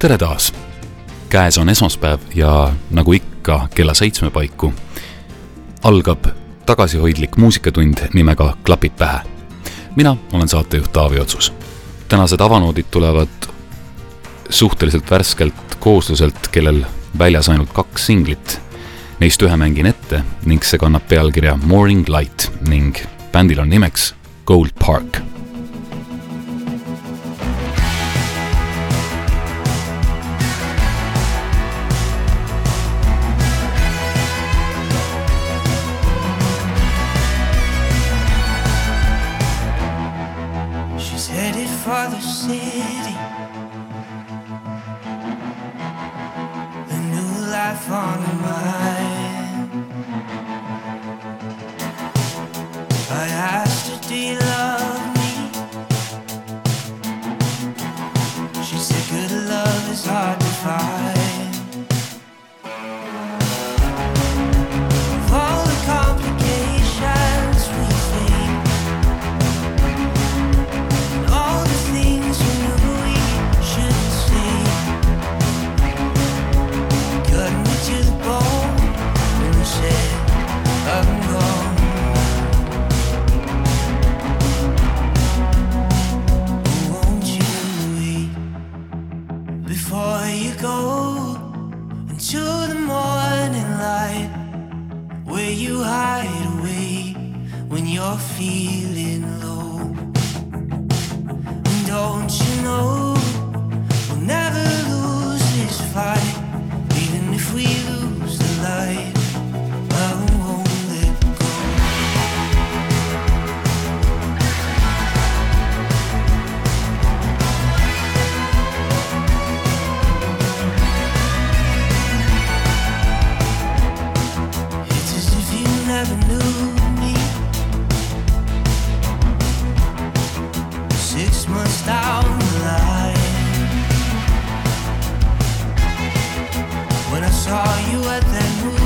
Tere taas. käes on esmaspäev ja nagu ikka kella seitsme paiku algab tagasihoidlik muusikatund nimega Klapid pähe. mina olen saatejuht Taavi Otsus. tänased avanoodid tulevad suhteliselt värskelt koosluselt, kellel väljas ainult kaks singlit Neist ühe mängin ette ning see kannab pealkirja Morning Light ning bändil on nimeks Gold Park I have to deal. saw you at the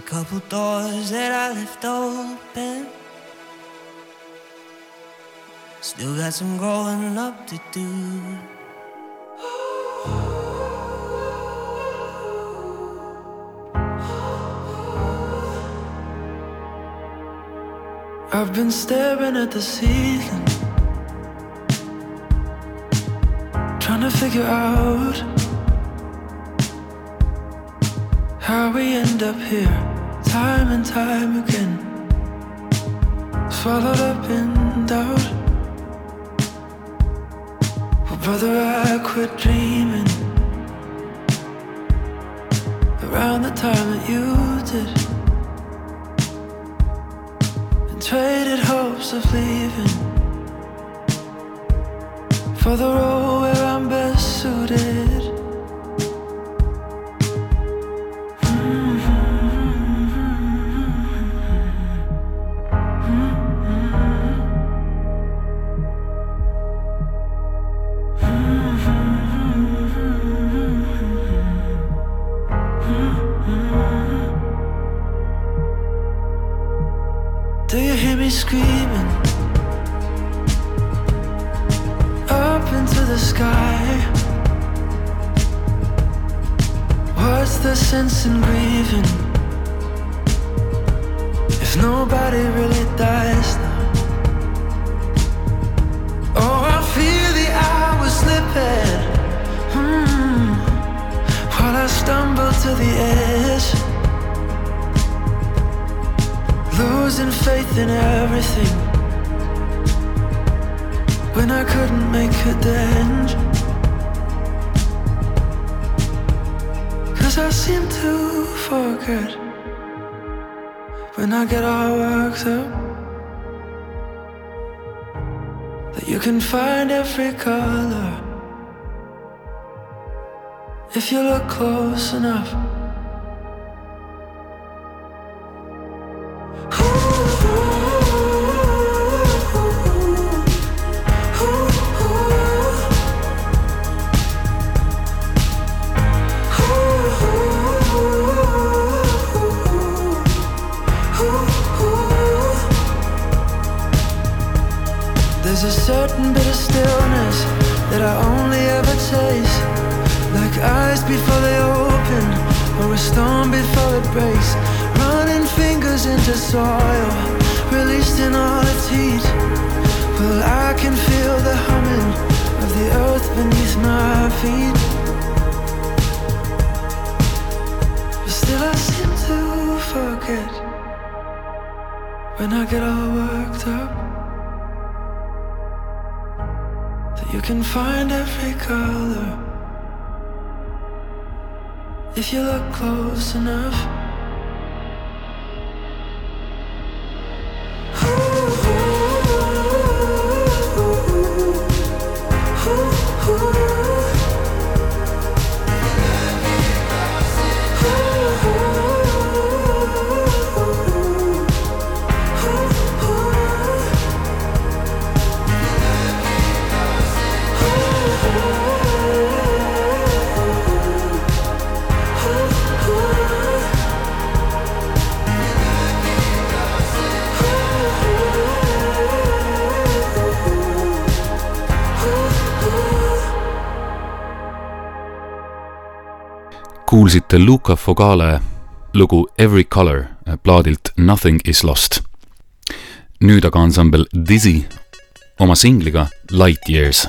couple doors that I left open. Still got some growing up to do. I've been staring at the ceiling, trying to figure out how we end up here, time and time again. Swallowed up in doubt. Well, brother, I quit dreaming around the time that you did. And traded hopes of leaving for the road where sense grieving. If nobody really dies now? Oh, I feel the hours slipping. Hmm, while I stumble to the edge. Losing faith in everything. When I couldn't make a dent. Cause I seem to forget when I get all worked up that you can find every color if you look close enough. Storm before it breaks. Running fingers into soil, released in all its heat. Well, I can feel the humming of the earth beneath my feet. But still, I seem to forget when I get all worked up. that You can find every color if you look close enough. Kuulsite Luca Fogale lugu Every Color plaadilt Nothing is lost. nüüd aga ansambel Dizzy oma singliga Light Years.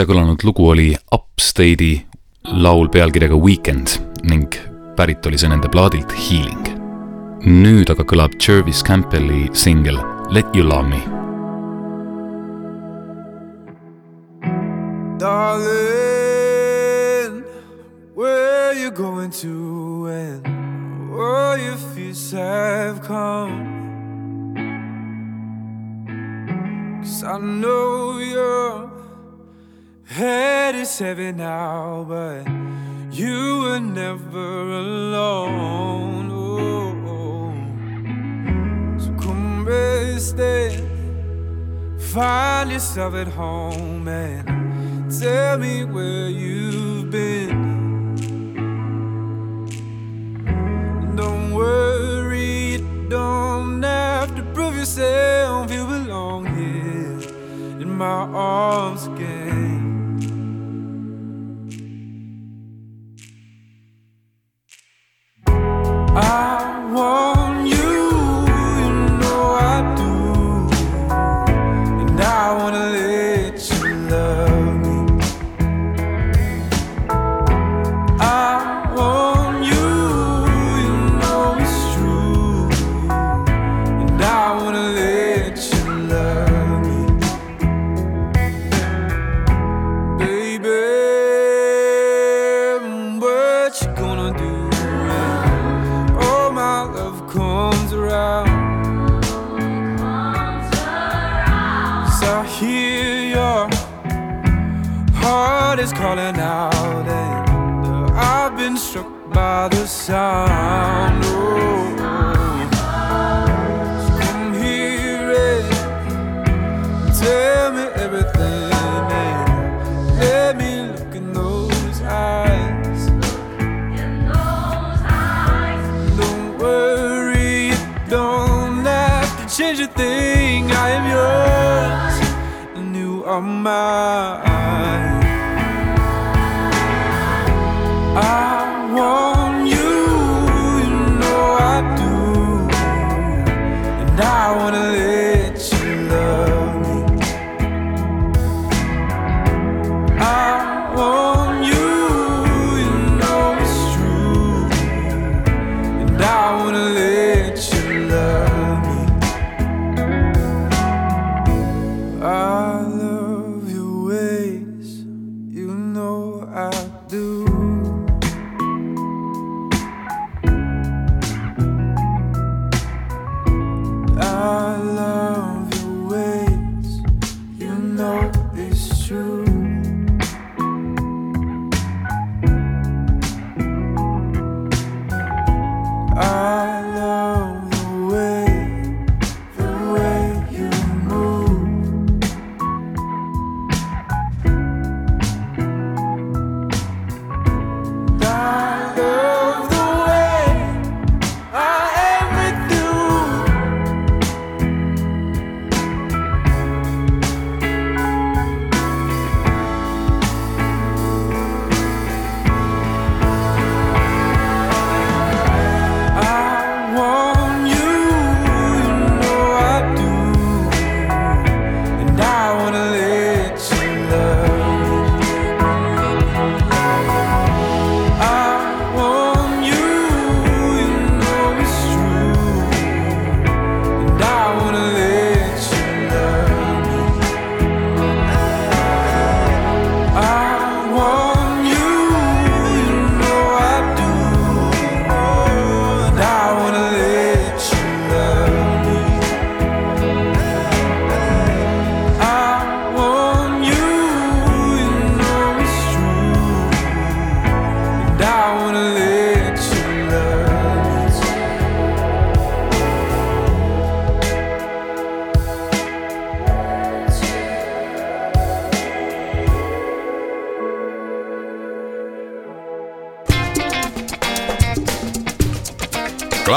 äsja kõlanud lugu oli Upstate'i laul pealkirjaga Weekend ning pärit oli see nende plaadilt Healing. nüüd aga kõlab Jervis Campbelli singel Let you love me. Darling, where you going to and all your fears have come? Cause I know you're Head is heavy now, but you were never alone. Oh, so come rest rested. Find yourself at home and tell me where you've been. Don't worry, you don't have to prove yourself. You belong here in my arms again. I won't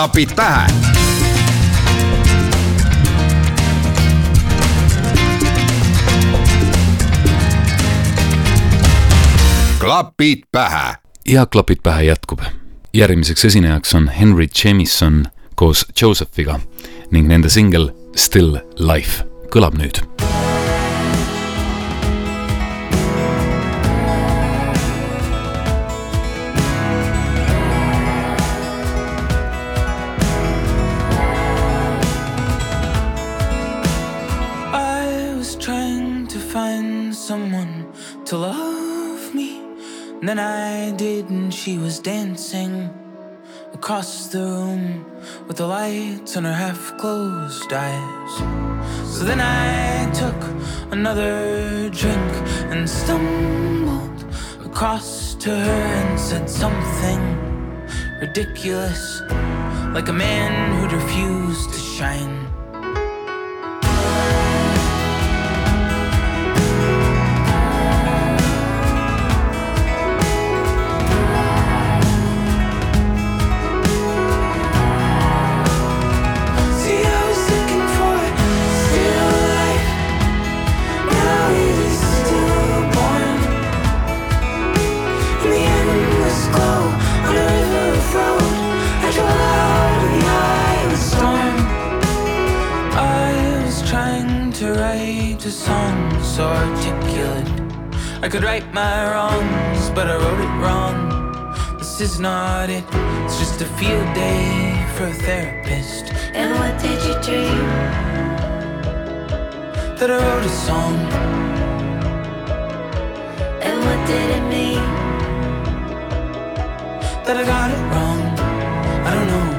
klapid pähe. klapid pähe. ja klapid pähe jätkub. järgmiseks esinejaks on Henry Jameson koos Josephiga ning nende singel Still Life kõlab nüüd Then I didn't, she was dancing across the room with the lights on her half closed eyes. So then I took another drink and stumbled across to her and said something ridiculous, like a man who'd refused to shine. is not it. It's just a field day for a therapist. And what did you dream? That I wrote a song. And what did it mean? That I got it wrong. I don't know.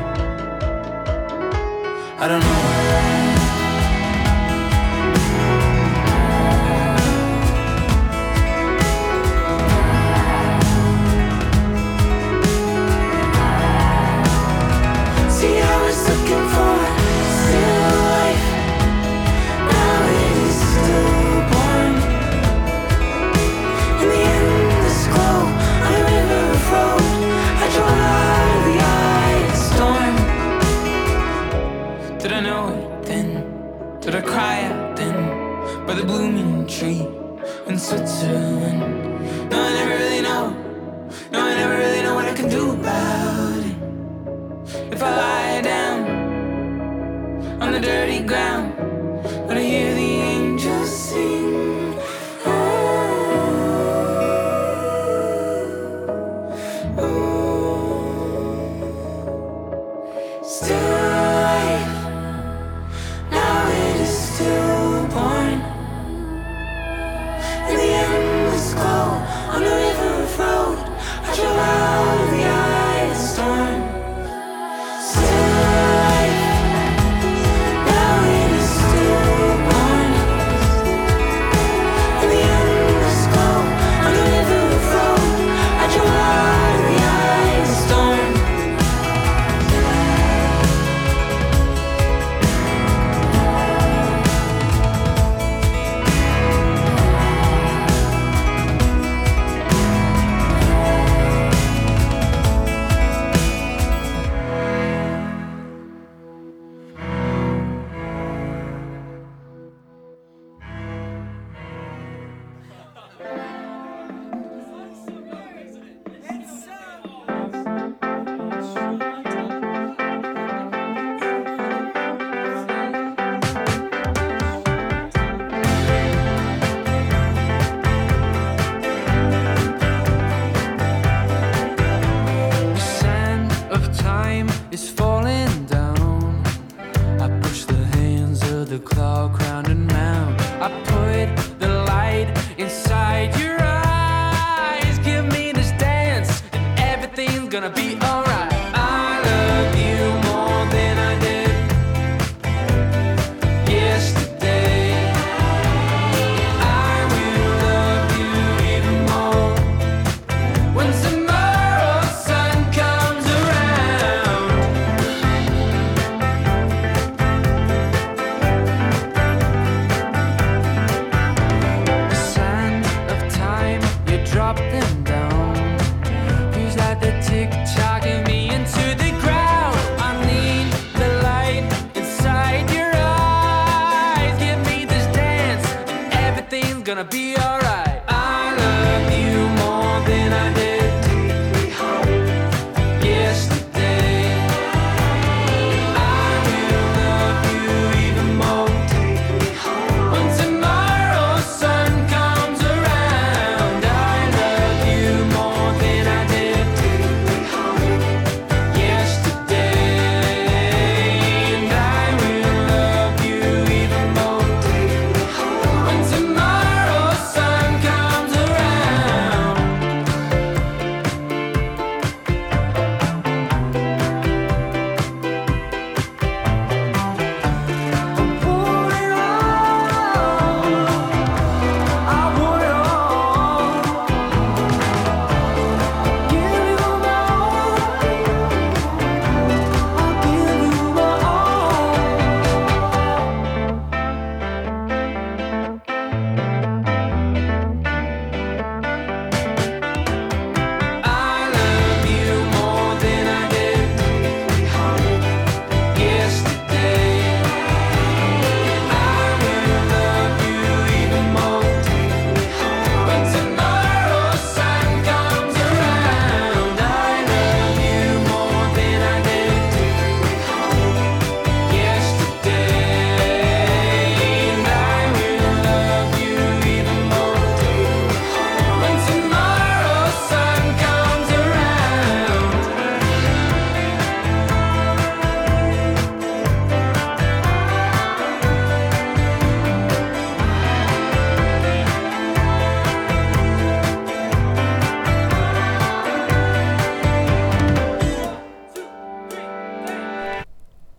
I don't know. soon. I never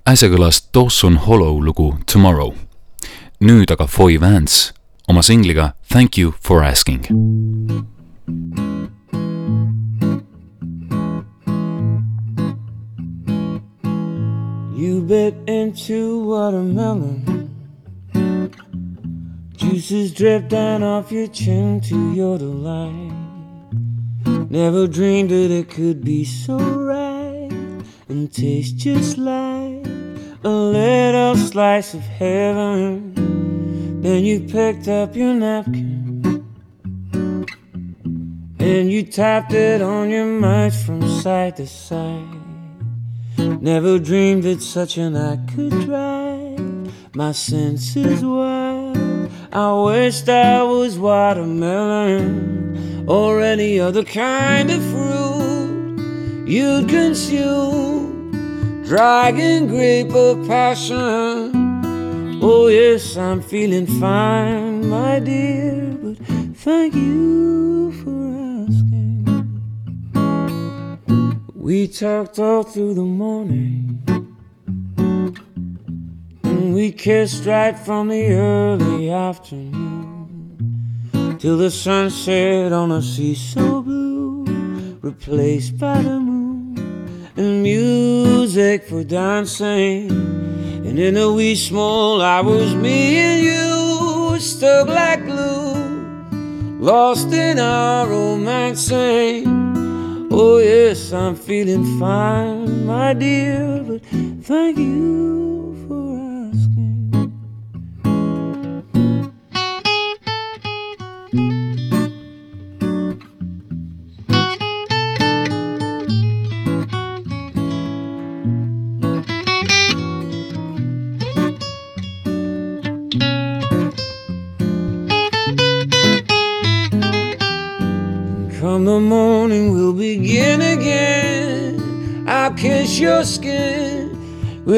äsja kõlas Dawson Hollow lugu Tomorrow. nüüd aga Foy Vance oma singliga Thank you for asking. You bit into watermelon. Juices drip down off your chin to your delight. Never dreamed that it could be so right and taste just like a little slice of heaven. Then you picked up your napkin and you tapped it on your mouth from side to side. Never dreamed that such an act could drive my senses wild. I wished I was watermelon or any other kind of fruit you'd consume. Dragon grape of passion. Oh, yes, I'm feeling fine, my dear, but thank you for asking. We talked all through the morning. And we kissed right from the early afternoon till the sun set on a sea so blue, replaced by the moon and music for dancing. And in the wee small hours, me and you stuck like glue, lost in our romancing. Oh, yes, I'm feeling fine, my dear, but thank you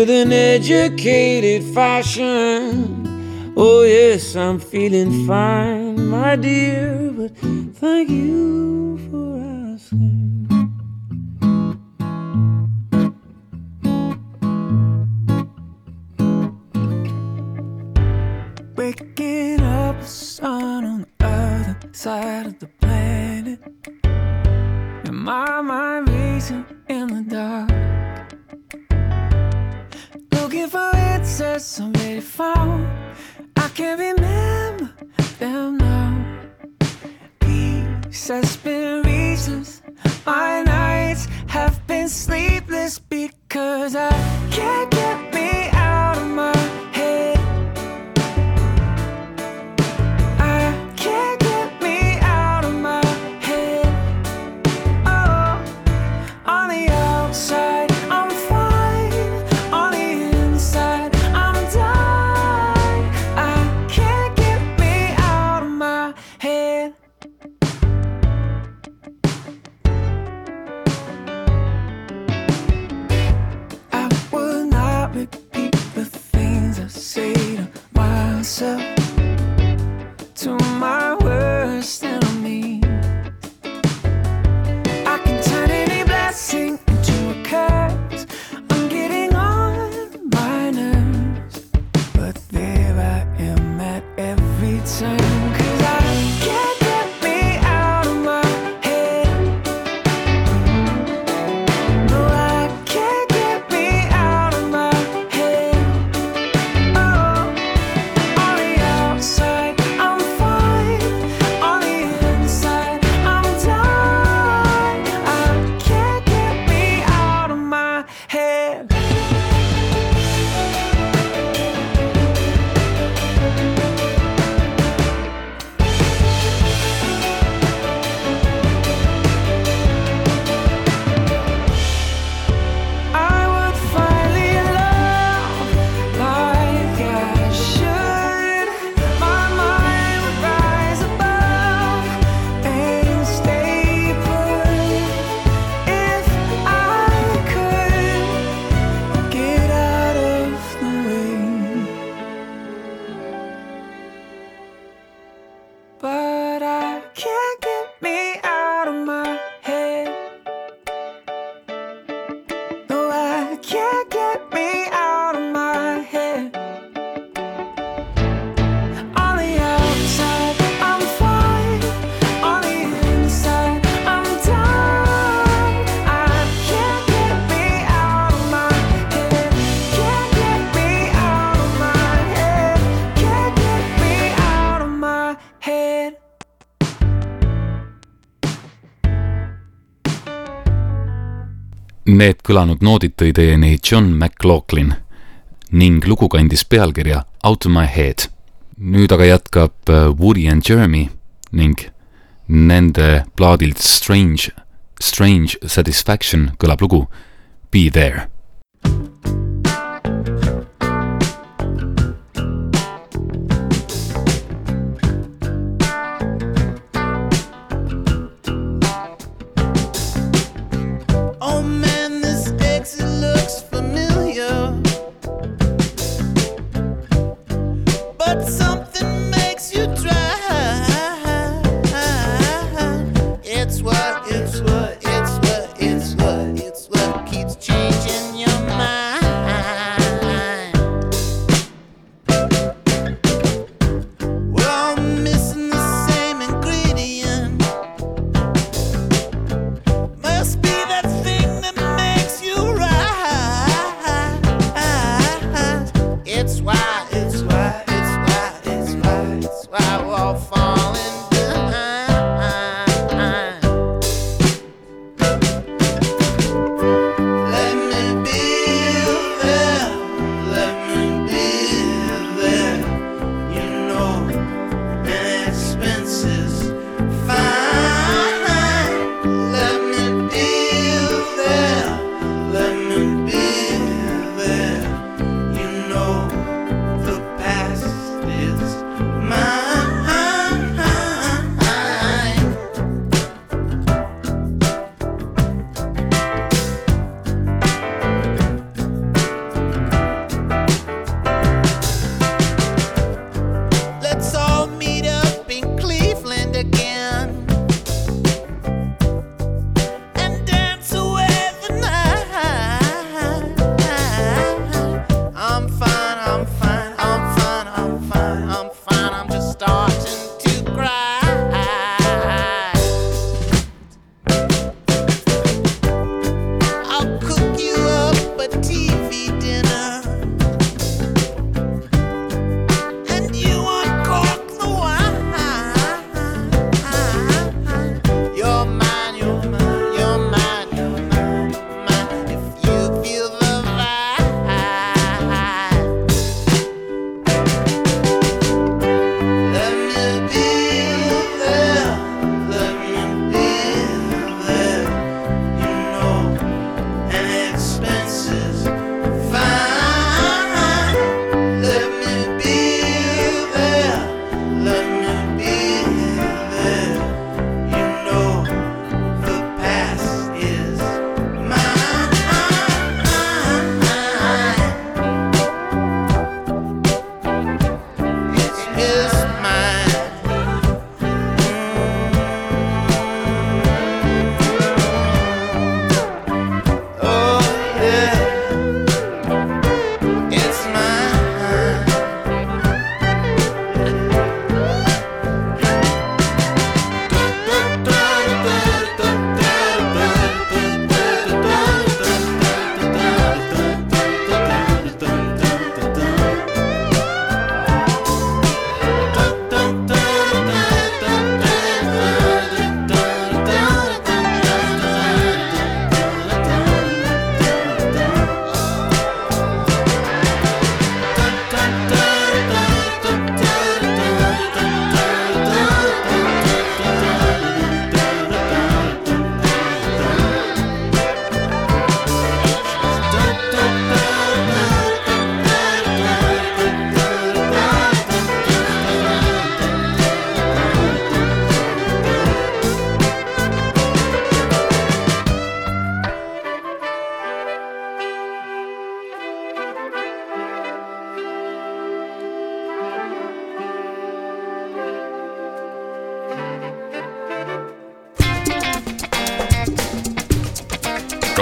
with an educated fashion. Oh, yes, I'm feeling fine, my dear, but thank you I can't remember them now. Peace has been reasons. My nights have been sleepless because I can't kõlanud noodid tõi teieni John McLaughlin ning lugu kandis pealkirja Out of my head. nüüd aga jätkab äh, Woody and Jeremy ning nende plaadilt Strange, Strange Satisfaction kõlab lugu Be there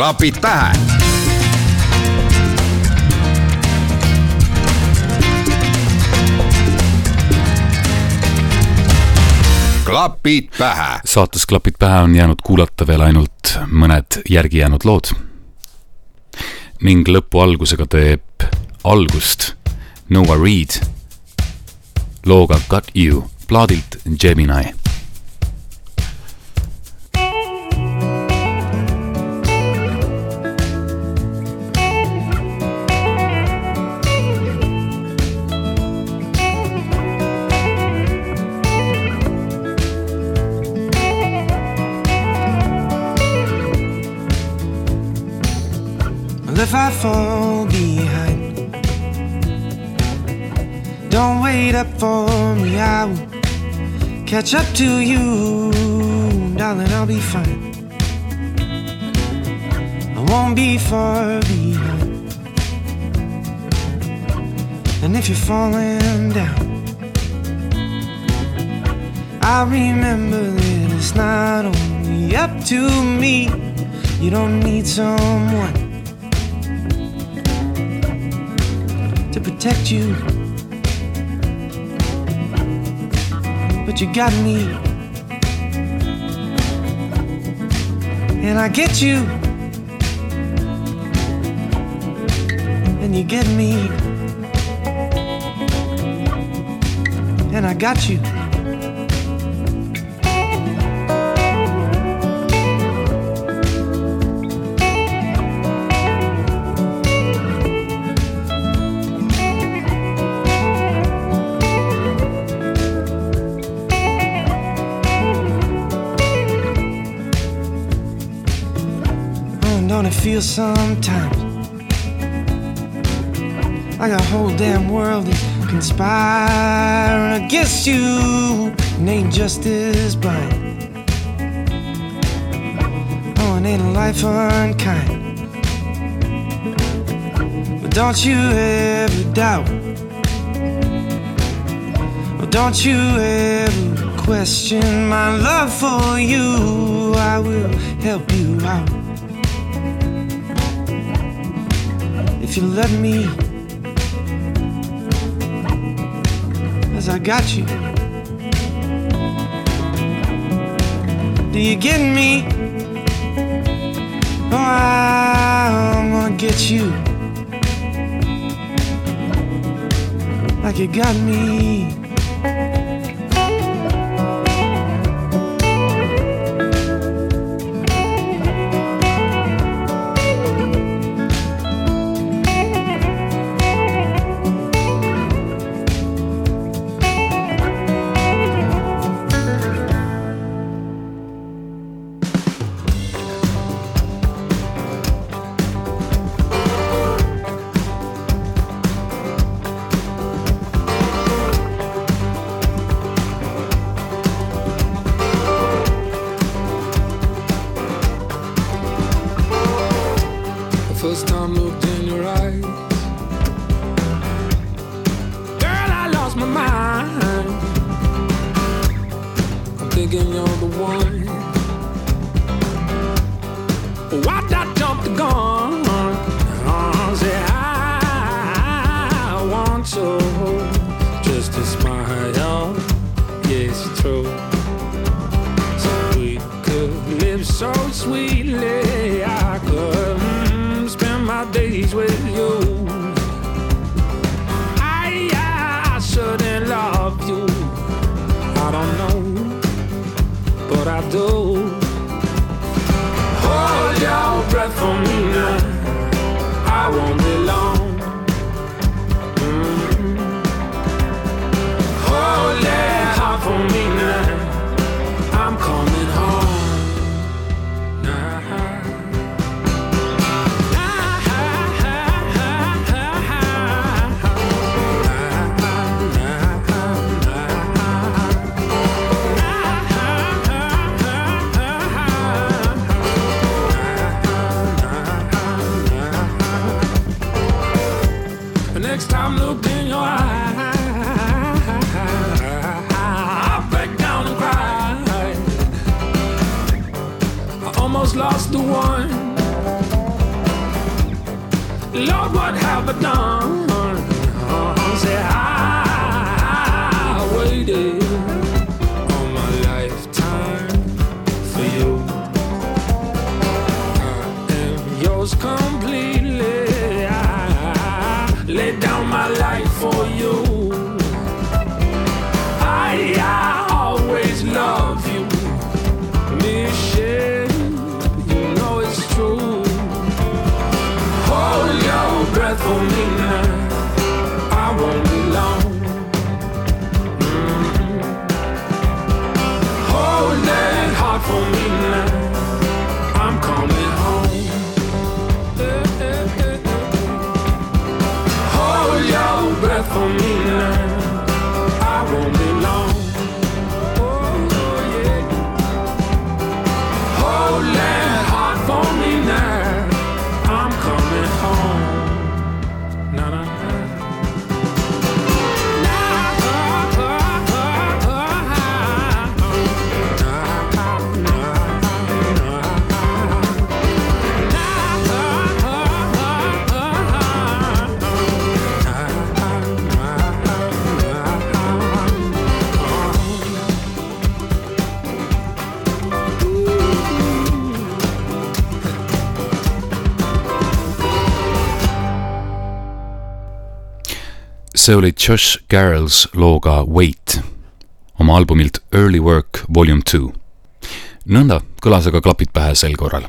klapid pähe klapid pähe. saates Klapid pähe on jäänud kuulata veel ainult mõned järgi jäänud lood. ning lõpu algusega teeb algust Noah Reed looga Got You plaadilt Gemini if I fall behind, don't wait up for me. I will catch up to you, darling. I'll be fine. I won't be far behind. And if you're falling down, I remember that it's not only up to me. You don't need someone to protect you. But you got me. And I get you. And you get me. And I got you. Feel sometimes like a whole damn world is conspiring against you and ain't justice blind? Oh, and ain't life unkind? But don't you ever doubt? Don't you ever question my love for you? I will help you out. You let me. as I got you. Do you get me? Oh, I'm gonna get you. Like you got me. For me see oli Josh Garrels looga Wait oma albumilt Early Work Volume Two. nõnda kõlas aga klapid pähe sel korral.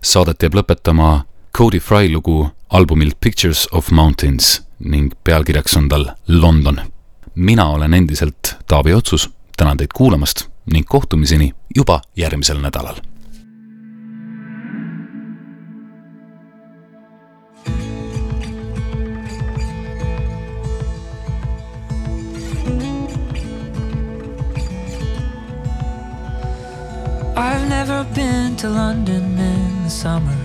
Saadet jääb lõpetama Cody Fry lugu albumilt Pictures of Mountains ning pealkirjaks on tal London. mina olen endiselt Taavi Otsus, tänan teid kuulamast ning kohtumiseni juba järgmisel nädalal never been to London in the summer.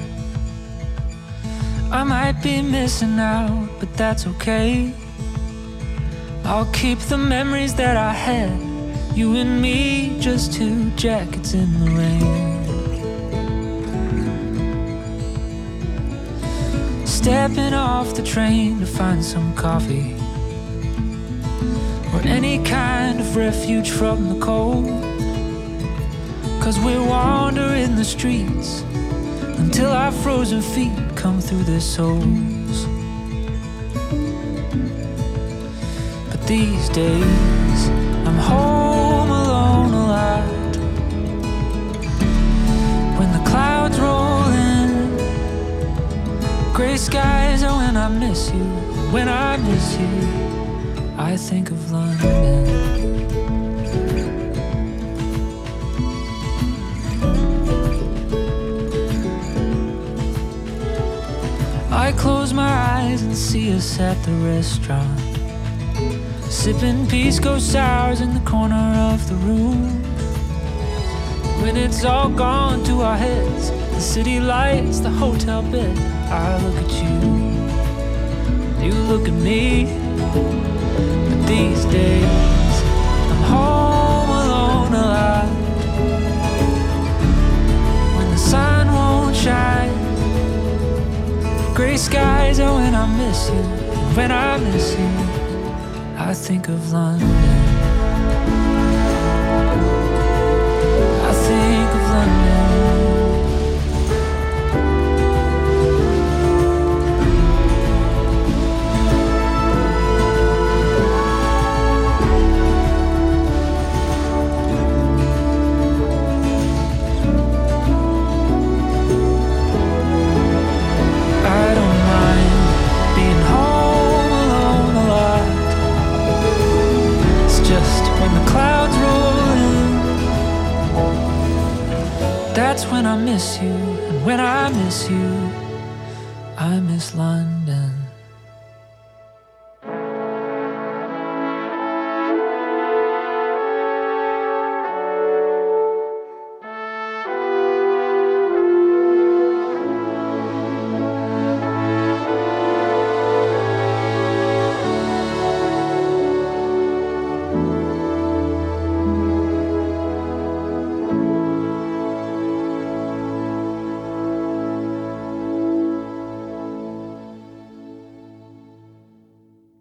I might be missing out, but that's okay. I'll keep the memories that I had. You and me, just two jackets in the rain. Stepping off the train to find some coffee. Or any kind of refuge from the cold. Cause we're wandering the streets until our frozen feet come through their soles. But these days, I'm home alone a lot. When the clouds roll in, gray skies are when I miss you. When I miss you, I think of London. Close my eyes and see us at the restaurant. Sipping pisco sours in the corner of the room. When it's all gone to our heads, the city lights, the hotel bed. I look at you, you look at me. But these days, I'm home I miss you. And when I miss you, I think of London. I think of London.